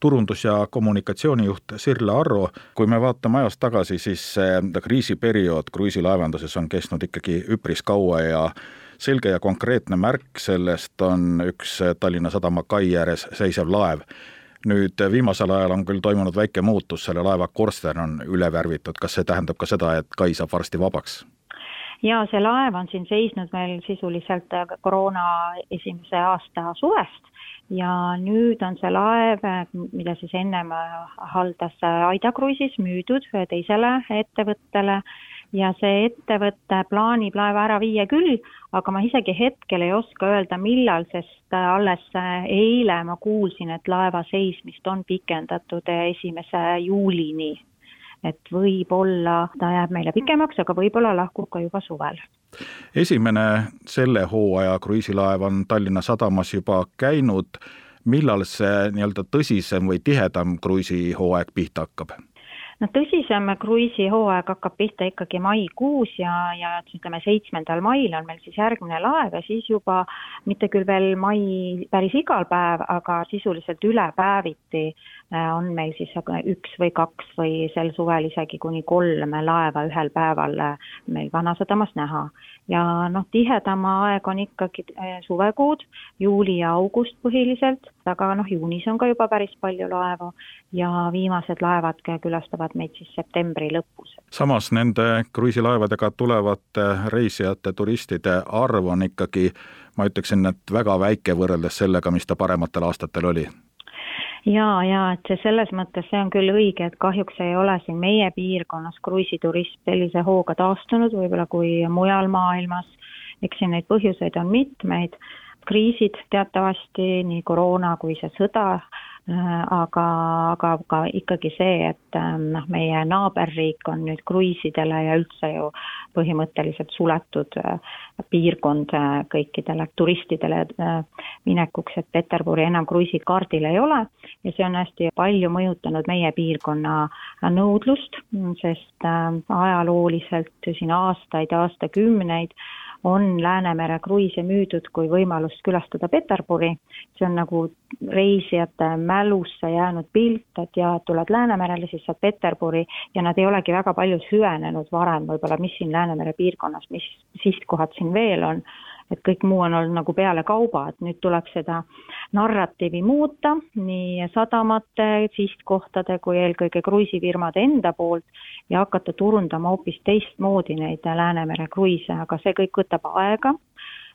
turundus- ja kommunikatsioonijuht Sirle Arro, kui me vaatame ajas tagasi, siis see kriisiperiood kruiisilaevanduses on kestnud ikkagi üpris kaua ja selge ja konkreetne märk sellest on üks Tallinna Sadama kai ääres seisev laev. nüüd viimasel ajal on küll toimunud väike muutus, selle laeva korsten on üle värvitud, kas see tähendab ka seda, et kai saab varsti vabaks? Ja see laev on siin seisnud meil sisuliselt koroona esimese aasta suvest. Ja nüüd on see laev, mida siis ennem haldas Aida Cruises, müüdud teisele ettevõttele. Ja see ettevõte plaanib laeva ära viia küll, aga ma isegi hetkel ei oska öelda, millal, sest alles eile ma kuulsin, et laeva seismist on pikendatud esimese juulini et võib-olla ta jääb meile pikemaks, aga võib-olla lahkub ka juba suvel. esimene selle hooaja kruiisilaev on Tallinna sadamas juba käinud, millal see nii-öelda tõsisem või tihedam kruiisihooaeg pihta hakkab? no tõsisem kruiisihooaeg hakkab pihta ikkagi maikuus ja, ja ütleme, seitsmendal mail on meil siis järgmine laev ja siis juba mitte küll veel mai päris igal päev, aga sisuliselt üle päeviti on meil siis üks või kaks või sel suvel isegi kuni kolm laeva ühel päeval meil Vanasadamas näha. ja noh, tihedam aeg on ikkagi äh, suvekuud, juuli ja august põhiliselt, aga noh, juunis on ka juba päris palju laevu ja viimased laevad külastavad meid siis septembri lõpus. samas nende kruiisilaevadega tulevate reisijate, turistide arv on ikkagi, ma ütleksin, et väga väike võrreldes sellega, mis ta parematel aastatel oli ja, ja et see selles mõttes, see on küll õige, et kahjuks ei ole siin meie piirkonnas kruiisiturism sellise hooga taastunud võib-olla kui mujal maailmas. eks siin neid põhjuseid on mitmeid, kriisid teatavasti, nii koroona kui see sõda aga, aga ka ikkagi see, et ähm, noh, meie naaberriik on nüüd kruiisidele ja üldse ju põhimõtteliselt suletud äh, piirkond äh, kõikidele turistidele minekuks, et Peterburi enam kruiisikaardil ei ole. Ja see on hästi palju mõjutanud meie piirkonna nõudlust, sest ajalooliselt siin aastaid, aastakümneid on Läänemere kruiise müüdud kui võimalust külastada Peterburi. see on nagu reisijate mälusse jäänud pilt, et jaa, tuled Läänemerele, siis saad Peterburi ja nad ei olegi väga palju süvenenud varem võib-olla, mis siin Läänemere piirkonnas, mis sihtkohad siin veel on et kõik muu on olnud nagu pealekauba, et nüüd tuleb seda narratiivi muuta nii sadamate, sihtkohtade kui eelkõige kruiisifirmade enda poolt ja hakata turundama hoopis teistmoodi neid Läänemere kruiise, aga see kõik võtab aega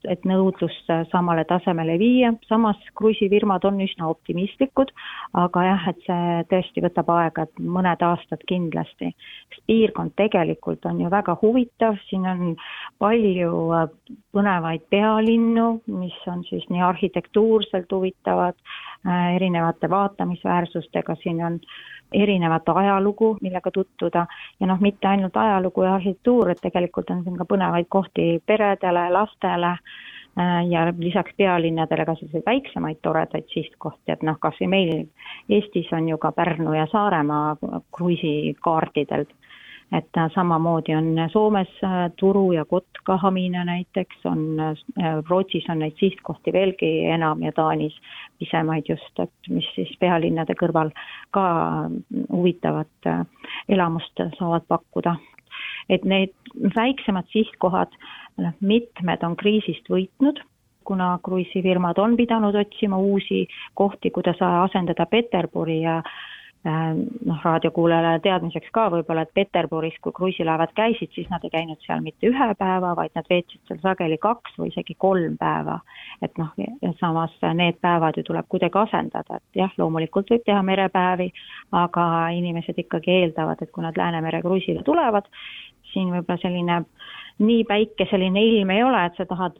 et nõudlust samale tasemele viia, samas kruiisifirmad on üsna optimistlikud, aga jah, et see tõesti võtab aega, et mõned aastad kindlasti. piirkond tegelikult on ju väga huvitav, siin on palju äh, põnevaid pealinnu, mis on siis nii arhitektuurselt huvitavad, äh, erinevate vaatamisväärsustega, siin on erinevat ajalugu, millega tutvuda. Ja noh, mitte ainult ajalugu ja arhitektuur, et tegelikult on siin ka põnevaid kohti peredele, lastele äh, ja lisaks pealinnadele ka selliseid väiksemaid toredaid sihtkohti, et noh, kas või meil Eestis on ju ka Pärnu ja Saaremaa kruiisikaartidel et samamoodi on Soomes äh, Turu ja Kotka Hamina näiteks, on äh, Rootsis on neid sihtkohti veelgi enam ja Taanis pisemaid just, et mis siis pealinnade kõrval ka huvitavat äh, elamust saavad pakkuda. et need väiksemad sihtkohad, noh, mitmed on kriisist võitnud kuna kruiisifirmad on pidanud otsima uusi kohti, kuidas asendada Peterburi ja Äh, noh, raadiokuulajale teadmiseks ka võib-olla, et Peterburis, kui kruiisilaevad käisid, siis nad ei käinud seal mitte ühe päeva, vaid nad veetsid seal sageli kaks või isegi kolm päeva. et noh, samas need päevad ju tuleb kuidagi asendada, et jah, loomulikult võib teha merepäevi, aga inimesed ikkagi eeldavad, et kui nad Läänemere kruiisile tulevad, siin võib-olla selline nii päikeseline ilm ei ole, et sa tahad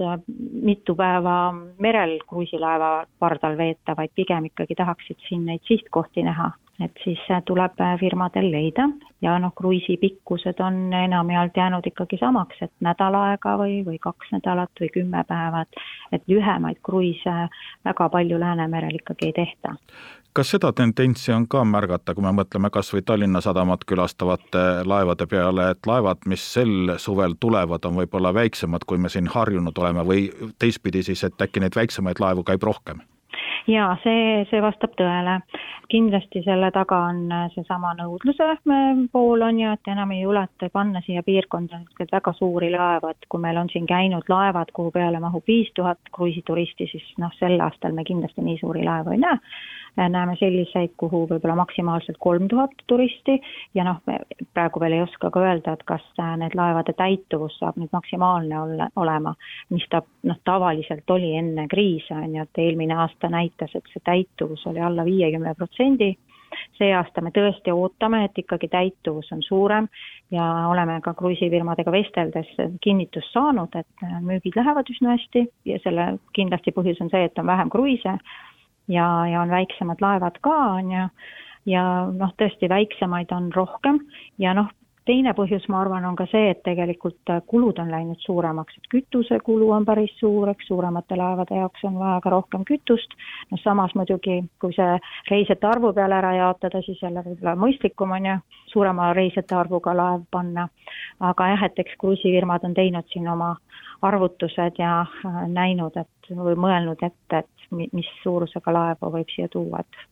mitu päeva merel kruiisilaeva pardal veeta, vaid pigem ikkagi tahaksid siin neid sihtkohti näha. Et siis tuleb firmadel leida. Ja noh, kruiisi pikkused on enamjaolt jäänud ikkagi samaks, et nädal aega või, või kaks nädalat või kümme päeva, et et lühemaid kruiise väga palju Läänemerel ikkagi ei tehta. Kas seda tendentsi on ka märgata, kui me mõtleme kas või Tallinna sadamat külastavate laevade peale, et laevad, mis sel suvel tulevad, on võib-olla väiksemad, kui me siin harjunud oleme või teistpidi siis, et äkki neid väiksemaid laevu käib rohkem? jaa, see, see vastab tõele. kindlasti selle taga on äh, seesama nõudluse äh, pool on ju, et enam ei juleta panna siia piirkonda niisuguseid väga suuri laevu, et kui meil on siin käinud laevad, kuhu peale mahub viis tuhat kruiisituristi, siis noh, sel aastal me kindlasti nii suuri laevu ei näe näeme selliseid, kuhu võib-olla maksimaalselt kolm tuhat turisti. Ja noh, me praegu veel ei oska ka öelda, et kas äh, need laevade täituvus saab nüüd maksimaalne olla, olema, mis ta noh, tavaliselt oli enne kriise, on ju, et eelmine aasta näitas, et see täituvus oli alla viiekümne protsendi, see aasta me tõesti ootame, et ikkagi täituvus on suurem. Ja oleme ka kruiisifirmadega vesteldes kinnitust saanud, et äh, müügid lähevad üsna hästi. Ja selle kindlasti põhjus on see, et on vähem kruiise ja, ja on väiksemad laevad ka, on ju, ja noh, tõesti väiksemaid on rohkem. Ja noh, teine põhjus, ma arvan, on ka see, et tegelikult kulud on läinud suuremaks, et kütusekulu on päris suur, eks suuremate laevade jaoks on vaja ka rohkem kütust, noh samas muidugi, kui see reisijate arvu peale ära jaotada, siis jälle võib-olla mõistlikum on ju, suurema reisijate arvuga laev panna. aga jah, et eks kruiisifirmad on teinud siin oma arvutused ja äh, näinud, et või mõelnud ette, et mis suurusega laevu võib siia tuua, et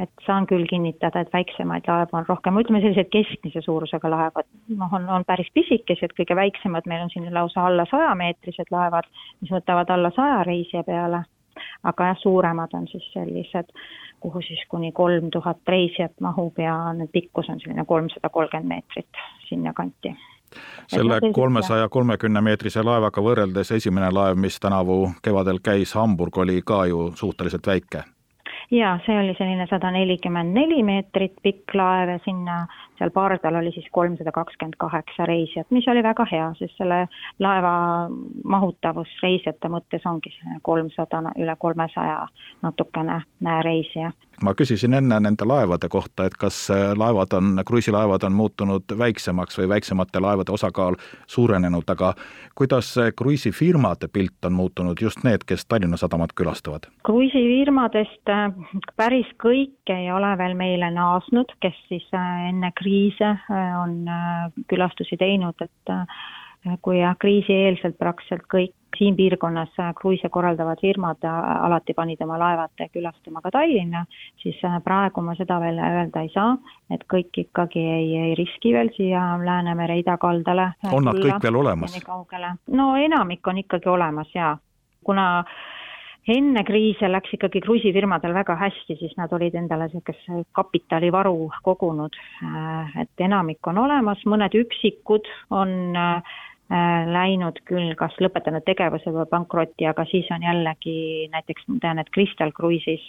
et saan küll kinnitada, et väiksemaid laevu on rohkem, ütleme sellised keskmise suurusega laevad, noh, on, on päris pisikesed, kõige väiksemad meil on siin lausa alla sajameetrised laevad, mis võtavad alla saja reisija peale, aga jah, suuremad on siis sellised, kuhu siis kuni kolm tuhat reisijat mahub ja nüüd pikkus on selline kolmsada kolmkümmend meetrit sinnakanti selle kolmesaja kolmekümne meetrise laevaga võrreldes esimene laev, mis tänavu kevadel käis, Hamburg, oli ka ju suhteliselt väike. Jaa, see oli selline sada nelikümmend neli meetrit pikk laev ja sinna, seal pardal oli siis kolmsada kakskümmend kaheksa reisijat, mis oli väga hea, sest selle laeva mahutavus reisijate mõttes ongi kolmsada, üle kolmesaja natukene reisija ma küsisin enne nende laevade kohta, et kas äh, laevad on, kruiisilaevad on muutunud väiksemaks või väiksemate laevade osakaal suurenenud, aga kuidas kruiisifirmade pilt on muutunud, just need, kes Tallinna sadamat külastavad? kruiisifirmadest äh, päris kõik ei ole veel meile naasnud, kes siis äh, enne kriise on külastusi teinud, et kui jah, kriisieelselt praktiliselt kõik siin piirkonnas kruiise korraldavad firmad alati panid oma laevad külastama ka Tallinna, siis praegu ma seda veel öelda ei saa, et kõik ikkagi ei, ei riski veel siia Läänemere idakaldale. on nad kõik veel olemas? no enamik on ikkagi olemas jaa, kuna enne kriise läks ikkagi kruiisifirmadel väga hästi, siis nad olid endale niisuguse kapitalivaru kogunud, et enamik on olemas, mõned üksikud on äh, Äh, läinud küll kas lõpetanud tegevuse või pankrotti, aga siis on jällegi näiteks ma tean, et Crystal Cruises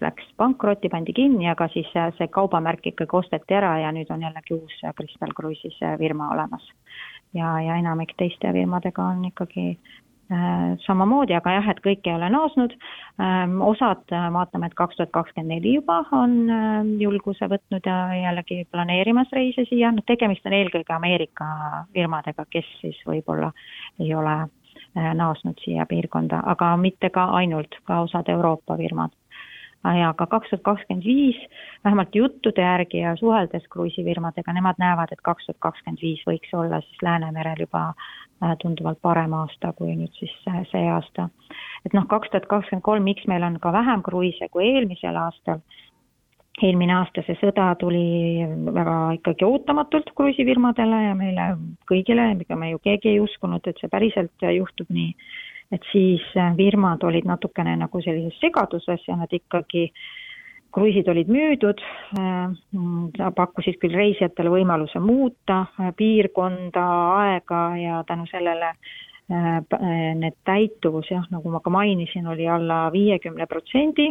läks pankrotti, pandi kinni, aga siis see kaubamärk ikkagi osteti ära ja nüüd on jällegi uus Crystal Cruises firma olemas. ja, ja enamik teiste firmadega on ikkagi Äh, samamoodi, aga jah, et kõik ei ole naasnud, ähm, osad äh, vaatame, et kaks tuhat kakskümmend neli juba on äh, julguse võtnud ja jällegi planeerimas reise siia, noh tegemist on eelkõige Ameerika firmadega, kes siis võib-olla ei ole naasnud siia piirkonda, aga mitte ka ainult, ka osad Euroopa firmad ja ka kaks tuhat kakskümmend viis, vähemalt juttude järgi ja suheldes kruiisifirmadega, nemad näevad, et kaks tuhat kakskümmend viis võiks olla siis Läänemerel juba äh, tunduvalt parem aasta kui nüüd siis äh, see aasta. et noh, kaks tuhat kakskümmend kolm, miks meil on ka vähem kruiise kui eelmisel aastal, eelmine aasta see sõda tuli väga ikkagi ootamatult kruiisifirmadele ja meile kõigile, ega me ju keegi ei uskunud, et see päriselt juhtub nii et siis äh, firmad olid natukene nagu sellises segaduses ja nad ikkagi, kruiisid olid müüdud, äh, pakkusid küll reisijatele võimaluse muuta äh, piirkonda, aega ja tänu sellele need täituvus jah, nagu ma ka mainisin, oli alla viiekümne protsendi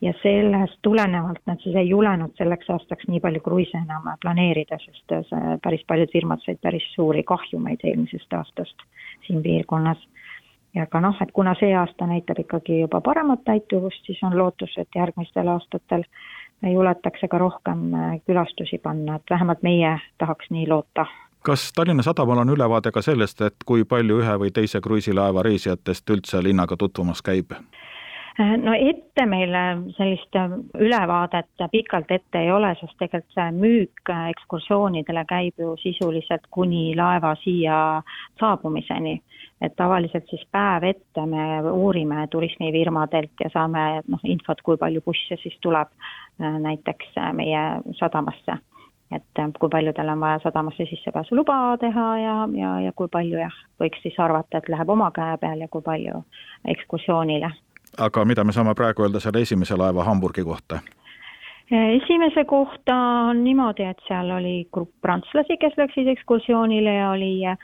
ja sellest tulenevalt nad siis ei julenud selleks aastaks nii palju kruiise enam planeerida, sest päris paljud firmad said päris suuri kahjumeid eelmisest aastast siin piirkonnas ja ka noh, et kuna see aasta näitab ikkagi juba paremat täituvust, siis on lootus, et järgmistel aastatel juletakse ka rohkem külastusi panna, et vähemalt meie tahaks nii loota kas Tallinna Sadamal on ülevaade ka sellest, et kui palju ühe või teise kruiisilaeva reisijatest üldse linnaga tutvumas käib? no ette meile sellist ülevaadet pikalt ette ei ole, sest tegelikult see müük ekskursioonidele käib ju sisuliselt kuni laeva siia saabumiseni. Et tavaliselt siis päev ette me uurime turismifirmadelt ja saame noh, infot, kui palju busse siis tuleb näiteks meie sadamasse et äh, kui paljudel on vaja sadamasse sissepääsuluba teha ja, ja, ja kui palju jah, võiks siis arvata, et läheb oma käe peal ja kui palju ekskursioonile. aga mida me saame praegu öelda selle esimese laeva Hamburgi kohta? Äh, esimese kohta on niimoodi, et seal oli grupp prantslasi, kes läksid ekskursioonile ja oli äh,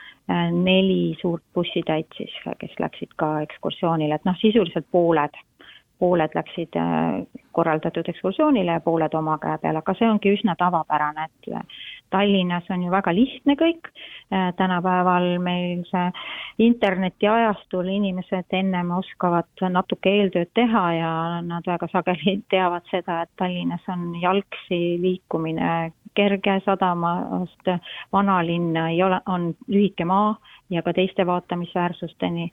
neli suurt bussitäit siis, kes läksid ka ekskursioonile, et noh, sisuliselt pooled pooled läksid äh, korraldatud ekskursioonile ja pooled oma käe peal, aga see ongi üsna tavapärane, et Tallinnas on ju väga lihtne kõik, tänapäeval meil see internetiajastul inimesed ennem oskavad natuke eeltööd teha ja nad väga sageli [LAUGHS] teavad seda, et Tallinnas on jalgsi liikumine kerge sadamast vanalinna ei ole, on lühike maa ja ka teiste vaatamisväärsusteni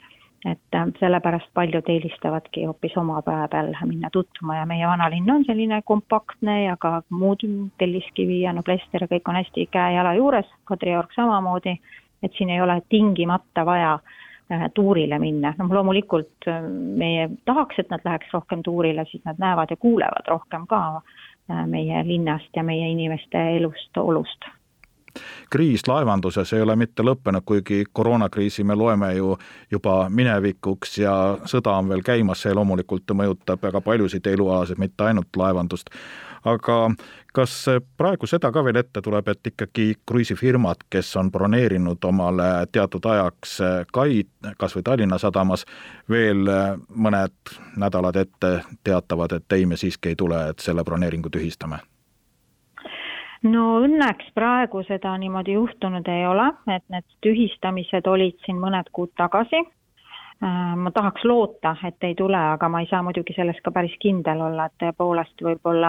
et äh, sellepärast paljud eelistavadki hoopis oma päeva peal minna tutvuma ja meie vanalinn on selline kompaktne ja ka muud Telliskivi ja Noblester kõik on hästi käe-jala juures, Kadriorg samamoodi, et siin ei ole tingimata vaja äh, tuurile minna, noh loomulikult äh, meie tahaks, et nad läheks rohkem tuurile, siis nad näevad ja kuulevad rohkem ka meie linnast ja meie inimeste elust, olust kriis laevanduses ei ole mitte lõppenud, kuigi koroonakriisi me loeme ju juba minevikuks ja sõda on veel käimas, see loomulikult mõjutab väga paljusid elualasid, mitte ainult laevandust. Aga kas praegu seda ka veel ette tuleb, et ikkagi kruiisifirmad, kes on broneerinud omale teatud ajaks kaid, kas või Tallinna sadamas, veel mõned nädalad ette teatavad, et ei, me siiski ei tule, et selle broneeringu tühistame? no õnneks praegu seda niimoodi juhtunud ei ole, et need tühistamised olid siin mõned kuud tagasi. Äh, ma tahaks loota, et ei tule, aga ma ei saa muidugi selles ka päris kindel olla, et tõepoolest võib-olla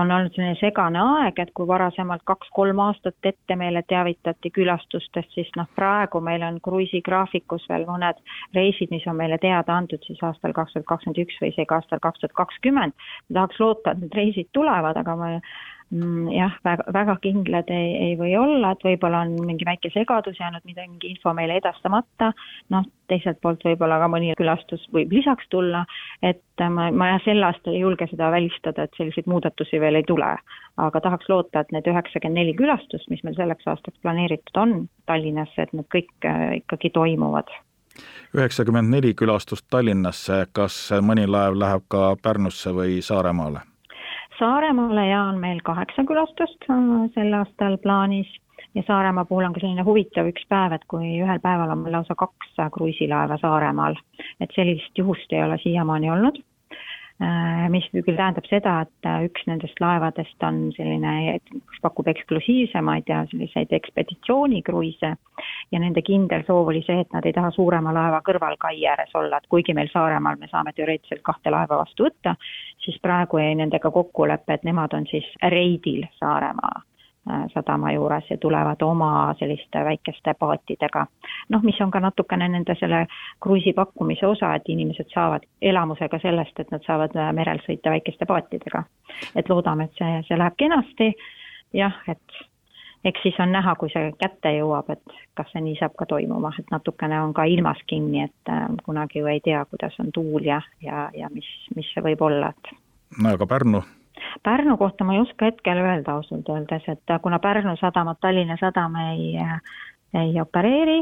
on olnud selline segane aeg, et kui varasemalt kaks-kolm aastat ette meile teavitati külastustest, siis noh, praegu meil on kruiisigraafikus veel mõned reisid, mis on meile teada antud siis aastal kaks tuhat kakskümmend üks või isegi aastal kaks tuhat kakskümmend. tahaks loota, et need reisid tulevad, aga ma jah, väga, väga kindlad ei, ei või olla, et võib-olla on mingi väike segadus jäänud, mingi info meile edastamata, noh, teiselt poolt võib-olla ka mõni külastus võib lisaks tulla, et ma, ma jah, sel aastal ei julge seda välistada, et selliseid muudatusi veel ei tule. aga tahaks loota, et need üheksakümmend neli külastust, mis meil selleks aastaks planeeritud on Tallinnasse, et need kõik äh, ikkagi toimuvad üheksakümmend neli külastust Tallinnasse, kas mõni laev läheb ka Pärnusse või Saaremaale? Saaremaale ja on meil kaheksa külastust sel aastal plaanis. Ja Saaremaa puhul on ka selline huvitav üks päev, et kui ühel päeval on meil lausa kaks kruiisilaeva Saaremaal, et sellist juhust ei ole siiamaani olnud mis küll tähendab seda, et äh, üks nendest laevadest on selline, kes pakub eksklusiivsemaid ja selliseid ekspeditsioonikruiise ja nende kindel soov oli see, et nad ei taha suurema laeva kõrval kai ääres olla, et kuigi meil Saaremaal me saame teoreetiliselt kahte laeva vastu võtta, siis praegu jäi nendega kokkulepe, et nemad on siis reidil Saaremaa Äh, sadama juures ja tulevad oma selliste väikeste paatidega. noh, mis on ka natukene nende selle kruiisi pakkumise osa, et inimesed saavad elamusega sellest, et nad saavad äh, merel sõita väikeste paatidega. et loodame, et see, see läheb kenasti, jah, et eks siis on näha, kui see kätte jõuab, et kas see nii saab ka toimuma, et natukene on ka ilmas kinni, et äh, kunagi ju ei tea, kuidas on tuul ja, ja, ja mis, mis see võib olla, et no aga Pärnu Pärnu kohta ma ei oska hetkel öelda ausalt öeldes, et kuna Pärnu sadamat Tallinna Sadam ei, ei opereeri,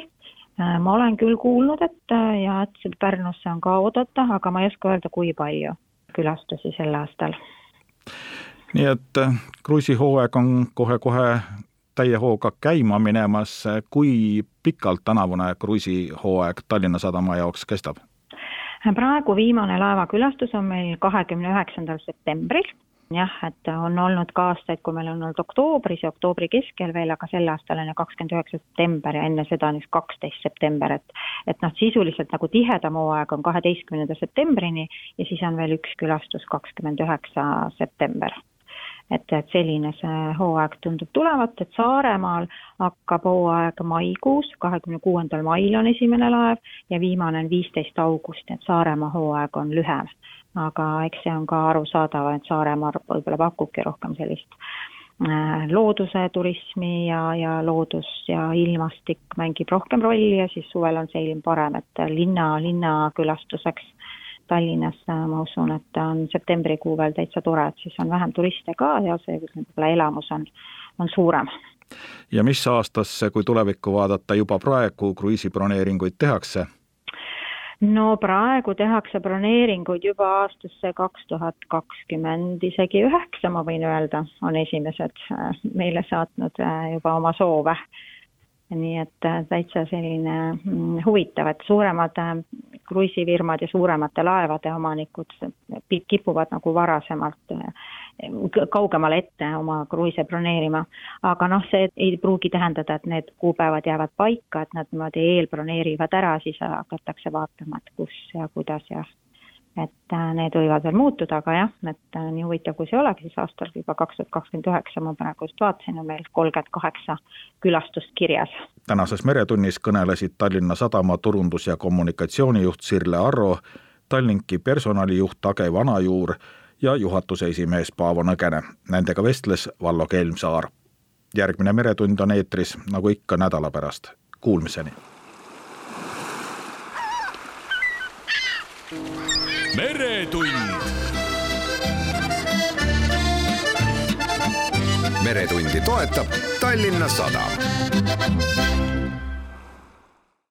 ma olen küll kuulnud, et ja et Pärnusse on ka oodata, aga ma ei oska öelda, kui palju külastusi sel aastal. nii et äh, kruiisihooaeg on kohe-kohe täie hooga käima minemas, kui pikalt tänavune kruiisihooaeg Tallinna Sadama jaoks kestab? praegu viimane laevakülastus on meil kahekümne üheksandal septembril jah, et on olnud ka aastaid, kui meil on olnud oktoobris ja oktoobri keskel veel, aga sel aastal on ju kakskümmend üheksa september ja enne seda on just kaksteist september, et et noh, sisuliselt nagu tihedam hooaeg on kaheteistkümnenda septembrini ja siis on veel üks külastus, kakskümmend üheksa september et, et selline see hooaeg tundub tulevat, et Saaremaal hakkab hooaeg maikuus, kahekümne kuuendal mail on esimene laev ja viimane on viisteist august, et Saaremaa hooaeg on lühem. Aga eks see on ka arusaadav, et Saaremaa võib-olla pakubki rohkem sellist äh, looduse turismi ja, ja loodus ja ilmastik mängib rohkem rolli ja siis suvel on see ilm parem, et linna, linnakülastuseks Tallinnas ma usun, et on septembrikuu veel täitsa tore, et siis on vähem turiste ka ja see võib-olla elamus on, on suurem. ja mis aastasse, kui tulevikku vaadata, juba praegu kruiisibroneeringuid tehakse? No praegu tehakse broneeringuid juba aastasse kaks tuhat kakskümmend, isegi üheksa, ma võin öelda, on esimesed äh, meile saatnud äh, juba oma soove nii et äh, täitsa selline mm, huvitav, et suuremad äh, kruiisifirmad ja suuremate laevade omanikud kipuvad nagu varasemalt äh, kaugemale ette oma kruiise broneerima. aga noh, see ei pruugi tähendada, et need kuupäevad jäävad paika, et nad niimoodi eelbroneerivad ära, siis hakatakse vaatama, et kus ja kuidas ja et äh, need võivad veel muutuda, aga jah, et äh, nii huvitav kui see oleks, siis aastal juba kaks tuhat kakskümmend üheksa, ma praegu just vaatasin, on meil kolmkümmend kaheksa külastust kirjas. tänases Meretunnis kõnelesid Tallinna Sadama turundus- ja kommunikatsioonijuht Sirle Arro, Tallinki personalijuht Age Vanajuur ja juhatuse esimees Paavo Nõgene. Nendega vestles Vallo Kelmsaar. järgmine Meretund on eetris nagu ikka nädala pärast. Kuulmiseni meretund. meretundi toetab Tallinna Sadam